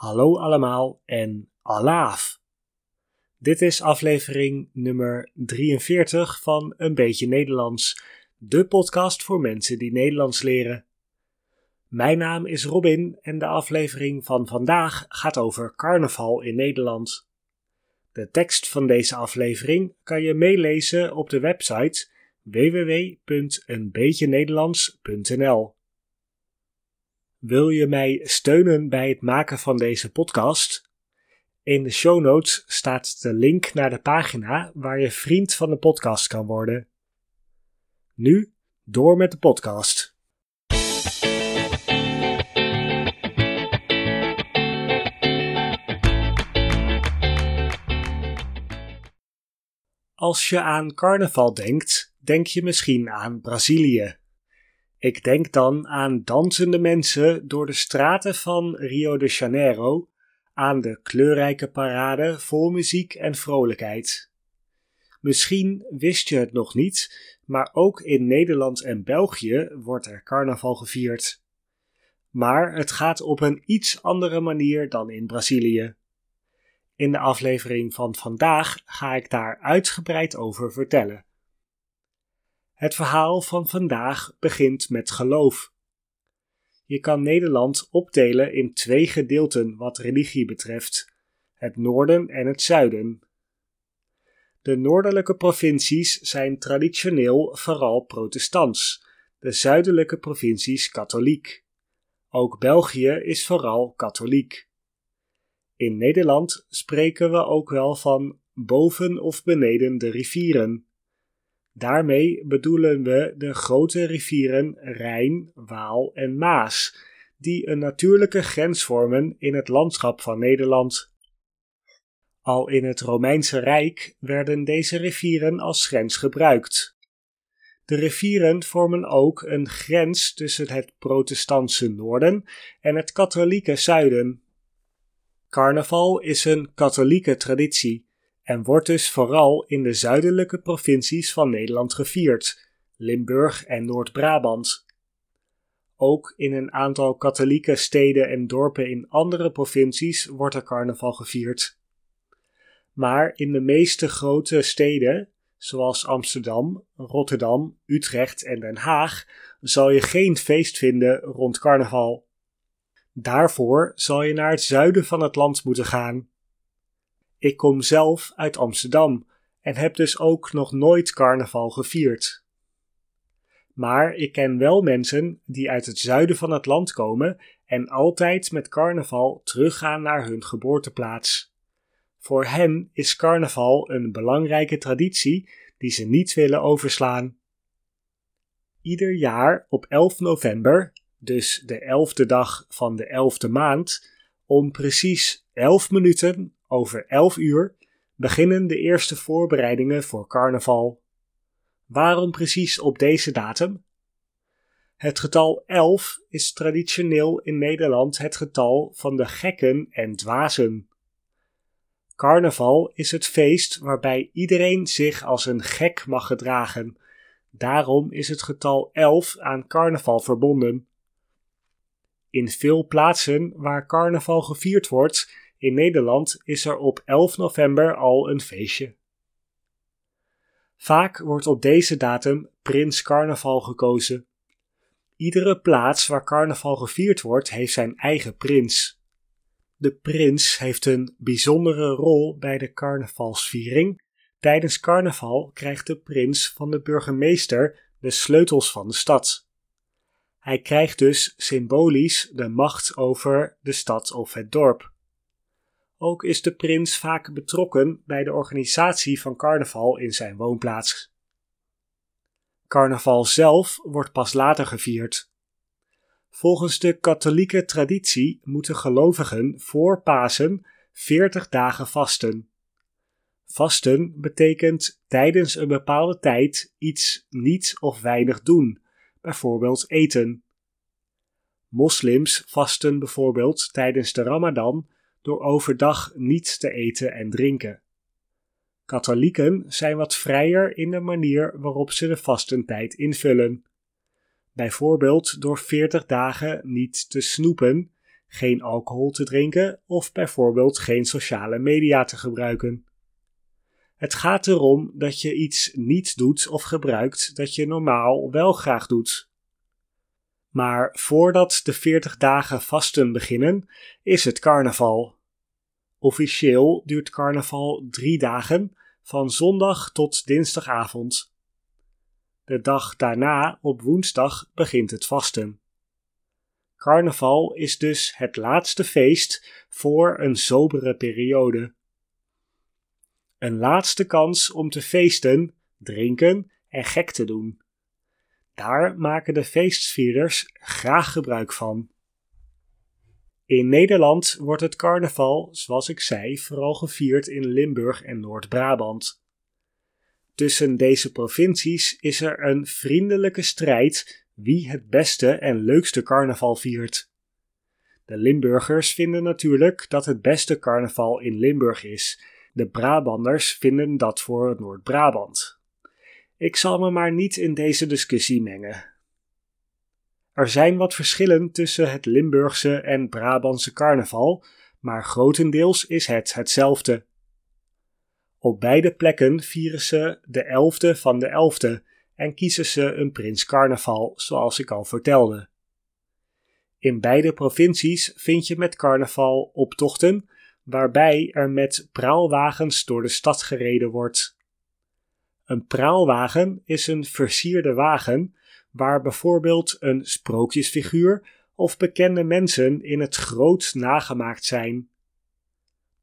Hallo allemaal en alaaf. Dit is aflevering nummer 43 van Een beetje Nederlands, de podcast voor mensen die Nederlands leren. Mijn naam is Robin en de aflevering van vandaag gaat over carnaval in Nederland. De tekst van deze aflevering kan je meelezen op de website www.eenbeetjenederlands.nl. Wil je mij steunen bij het maken van deze podcast? In de show notes staat de link naar de pagina waar je vriend van de podcast kan worden. Nu door met de podcast. Als je aan carnaval denkt, denk je misschien aan Brazilië. Ik denk dan aan dansende mensen door de straten van Rio de Janeiro, aan de kleurrijke parade vol muziek en vrolijkheid. Misschien wist je het nog niet, maar ook in Nederland en België wordt er carnaval gevierd. Maar het gaat op een iets andere manier dan in Brazilië. In de aflevering van vandaag ga ik daar uitgebreid over vertellen. Het verhaal van vandaag begint met geloof. Je kan Nederland opdelen in twee gedeelten wat religie betreft: het noorden en het zuiden. De noordelijke provincies zijn traditioneel vooral protestants, de zuidelijke provincies katholiek. Ook België is vooral katholiek. In Nederland spreken we ook wel van boven of beneden de rivieren. Daarmee bedoelen we de grote rivieren Rijn, Waal en Maas, die een natuurlijke grens vormen in het landschap van Nederland. Al in het Romeinse Rijk werden deze rivieren als grens gebruikt. De rivieren vormen ook een grens tussen het protestantse noorden en het katholieke zuiden. Carnaval is een katholieke traditie en wordt dus vooral in de zuidelijke provincies van Nederland gevierd, Limburg en Noord-Brabant. Ook in een aantal katholieke steden en dorpen in andere provincies wordt er carnaval gevierd. Maar in de meeste grote steden, zoals Amsterdam, Rotterdam, Utrecht en Den Haag, zal je geen feest vinden rond carnaval. Daarvoor zal je naar het zuiden van het land moeten gaan. Ik kom zelf uit Amsterdam en heb dus ook nog nooit carnaval gevierd. Maar ik ken wel mensen die uit het zuiden van het land komen en altijd met carnaval teruggaan naar hun geboorteplaats. Voor hen is carnaval een belangrijke traditie die ze niet willen overslaan. Ieder jaar op 11 november, dus de elfde dag van de elfde maand, om precies 11 minuten over 11 uur beginnen de eerste voorbereidingen voor carnaval. Waarom precies op deze datum? Het getal 11 is traditioneel in Nederland het getal van de gekken en dwazen. Carnaval is het feest waarbij iedereen zich als een gek mag gedragen. Daarom is het getal 11 aan carnaval verbonden. In veel plaatsen waar carnaval gevierd wordt, in Nederland is er op 11 november al een feestje. Vaak wordt op deze datum Prins Carnaval gekozen. Iedere plaats waar carnaval gevierd wordt, heeft zijn eigen prins. De prins heeft een bijzondere rol bij de carnavalsviering. Tijdens carnaval krijgt de prins van de burgemeester de sleutels van de stad. Hij krijgt dus symbolisch de macht over de stad of het dorp. Ook is de prins vaak betrokken bij de organisatie van carnaval in zijn woonplaats. Carnaval zelf wordt pas later gevierd. Volgens de katholieke traditie moeten gelovigen voor Pasen 40 dagen vasten. Vasten betekent tijdens een bepaalde tijd iets niet of weinig doen, bijvoorbeeld eten. Moslims vasten bijvoorbeeld tijdens de Ramadan door overdag niets te eten en drinken. Katholieken zijn wat vrijer in de manier waarop ze de vastentijd invullen. Bijvoorbeeld door 40 dagen niet te snoepen, geen alcohol te drinken of bijvoorbeeld geen sociale media te gebruiken. Het gaat erom dat je iets niet doet of gebruikt dat je normaal wel graag doet. Maar voordat de 40 dagen vasten beginnen, is het carnaval. Officieel duurt carnaval drie dagen, van zondag tot dinsdagavond. De dag daarna, op woensdag, begint het vasten. Carnaval is dus het laatste feest voor een sobere periode. Een laatste kans om te feesten, drinken en gek te doen. Daar maken de feestvierders graag gebruik van. In Nederland wordt het carnaval, zoals ik zei, vooral gevierd in Limburg en Noord-Brabant. Tussen deze provincies is er een vriendelijke strijd wie het beste en leukste carnaval viert. De Limburgers vinden natuurlijk dat het beste carnaval in Limburg is. De Brabanders vinden dat voor Noord-Brabant. Ik zal me maar niet in deze discussie mengen. Er zijn wat verschillen tussen het Limburgse en Brabantse carnaval, maar grotendeels is het hetzelfde. Op beide plekken vieren ze de elfde van de elfde en kiezen ze een prins carnaval, zoals ik al vertelde. In beide provincies vind je met carnaval optochten, waarbij er met praalwagens door de stad gereden wordt. Een praalwagen is een versierde wagen waar bijvoorbeeld een sprookjesfiguur of bekende mensen in het groot nagemaakt zijn.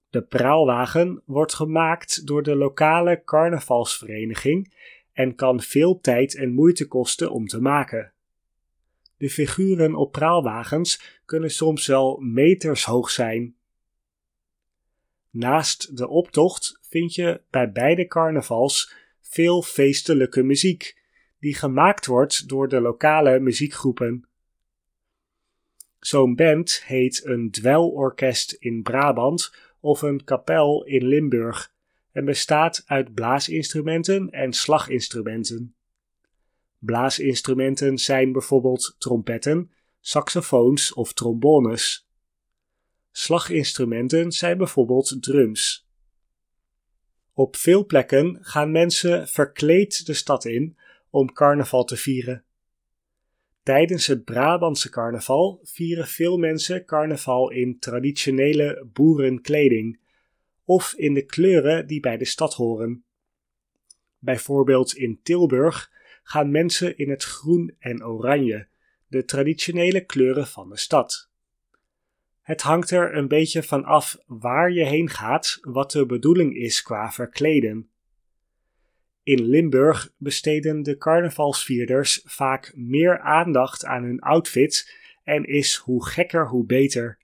De praalwagen wordt gemaakt door de lokale carnavalsvereniging en kan veel tijd en moeite kosten om te maken. De figuren op praalwagens kunnen soms wel meters hoog zijn. Naast de optocht vind je bij beide carnavals veel feestelijke muziek, die gemaakt wordt door de lokale muziekgroepen. Zo'n band heet een dweilorkest in Brabant of een kapel in Limburg en bestaat uit blaasinstrumenten en slaginstrumenten. Blaasinstrumenten zijn bijvoorbeeld trompetten, saxofoons of trombones. Slaginstrumenten zijn bijvoorbeeld drums. Op veel plekken gaan mensen verkleed de stad in om carnaval te vieren. Tijdens het Brabantse carnaval vieren veel mensen carnaval in traditionele boerenkleding of in de kleuren die bij de stad horen. Bijvoorbeeld in Tilburg gaan mensen in het groen en oranje, de traditionele kleuren van de stad. Het hangt er een beetje van af waar je heen gaat, wat de bedoeling is qua verkleden. In Limburg besteden de carnavalsvierders vaak meer aandacht aan hun outfit en is hoe gekker hoe beter.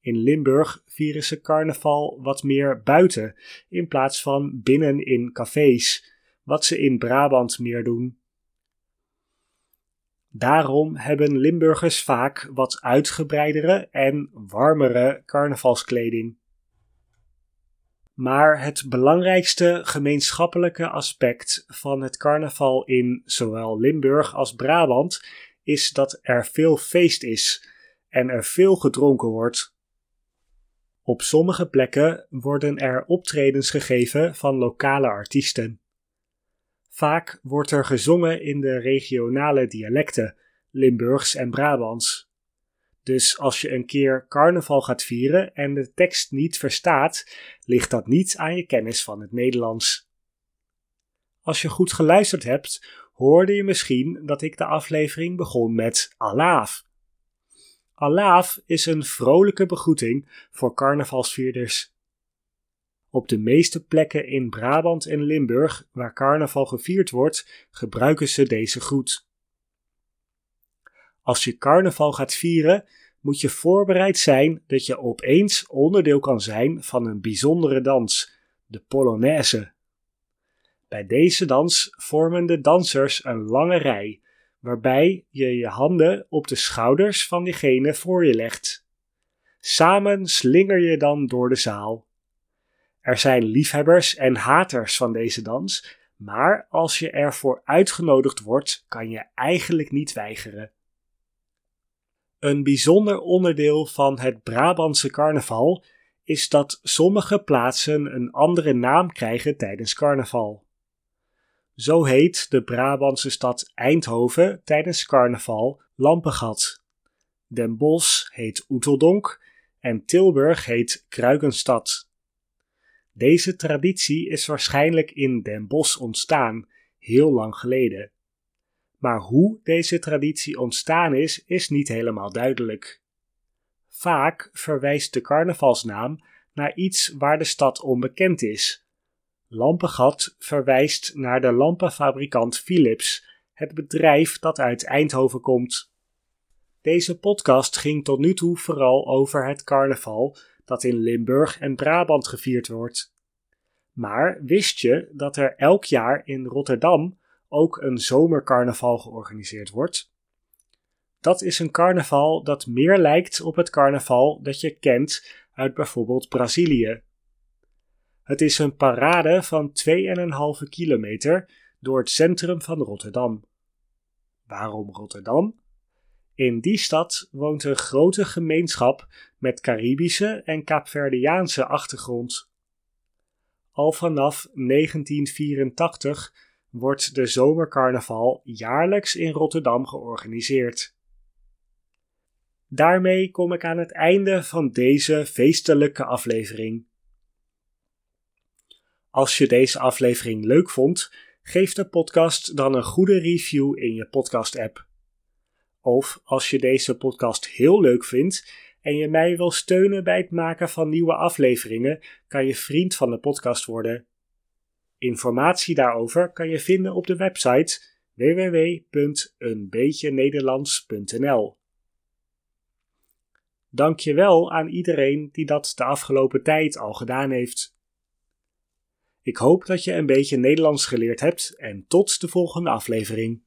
In Limburg vieren ze carnaval wat meer buiten in plaats van binnen in cafés, wat ze in Brabant meer doen. Daarom hebben Limburgers vaak wat uitgebreidere en warmere carnavalskleding. Maar het belangrijkste gemeenschappelijke aspect van het carnaval in zowel Limburg als Brabant is dat er veel feest is en er veel gedronken wordt. Op sommige plekken worden er optredens gegeven van lokale artiesten. Vaak wordt er gezongen in de regionale dialecten, Limburgs en Brabants. Dus als je een keer carnaval gaat vieren en de tekst niet verstaat, ligt dat niet aan je kennis van het Nederlands. Als je goed geluisterd hebt, hoorde je misschien dat ik de aflevering begon met Alaaf. Alaaf is een vrolijke begroeting voor carnavalsvierders. Op de meeste plekken in Brabant en Limburg waar carnaval gevierd wordt, gebruiken ze deze groet. Als je carnaval gaat vieren, moet je voorbereid zijn dat je opeens onderdeel kan zijn van een bijzondere dans, de Polonaise. Bij deze dans vormen de dansers een lange rij, waarbij je je handen op de schouders van diegene voor je legt. Samen slinger je dan door de zaal. Er zijn liefhebbers en haters van deze dans, maar als je ervoor uitgenodigd wordt, kan je eigenlijk niet weigeren. Een bijzonder onderdeel van het Brabantse carnaval is dat sommige plaatsen een andere naam krijgen tijdens carnaval. Zo heet de Brabantse stad Eindhoven tijdens carnaval Lampengat. Den Bosch heet Oeteldonk en Tilburg heet Kruikenstad. Deze traditie is waarschijnlijk in Den Bosch ontstaan, heel lang geleden. Maar hoe deze traditie ontstaan is, is niet helemaal duidelijk. Vaak verwijst de carnavalsnaam naar iets waar de stad onbekend is. Lampengat verwijst naar de lampenfabrikant Philips, het bedrijf dat uit Eindhoven komt. Deze podcast ging tot nu toe vooral over het carnaval dat in Limburg en Brabant gevierd wordt. Maar wist je dat er elk jaar in Rotterdam ook een zomercarnaval georganiseerd wordt? Dat is een carnaval dat meer lijkt op het carnaval dat je kent uit bijvoorbeeld Brazilië. Het is een parade van 2,5 kilometer door het centrum van Rotterdam. Waarom Rotterdam? In die stad woont een grote gemeenschap met Caribische en Kaapverdiaanse achtergrond. Al vanaf 1984 wordt de zomercarnaval jaarlijks in Rotterdam georganiseerd. Daarmee kom ik aan het einde van deze feestelijke aflevering. Als je deze aflevering leuk vond, geef de podcast dan een goede review in je podcast-app. Of als je deze podcast heel leuk vindt en je mij wil steunen bij het maken van nieuwe afleveringen, kan je vriend van de podcast worden. Informatie daarover kan je vinden op de website www.eenbeetjenederlands.nl. Dank je wel aan iedereen die dat de afgelopen tijd al gedaan heeft. Ik hoop dat je een beetje Nederlands geleerd hebt en tot de volgende aflevering.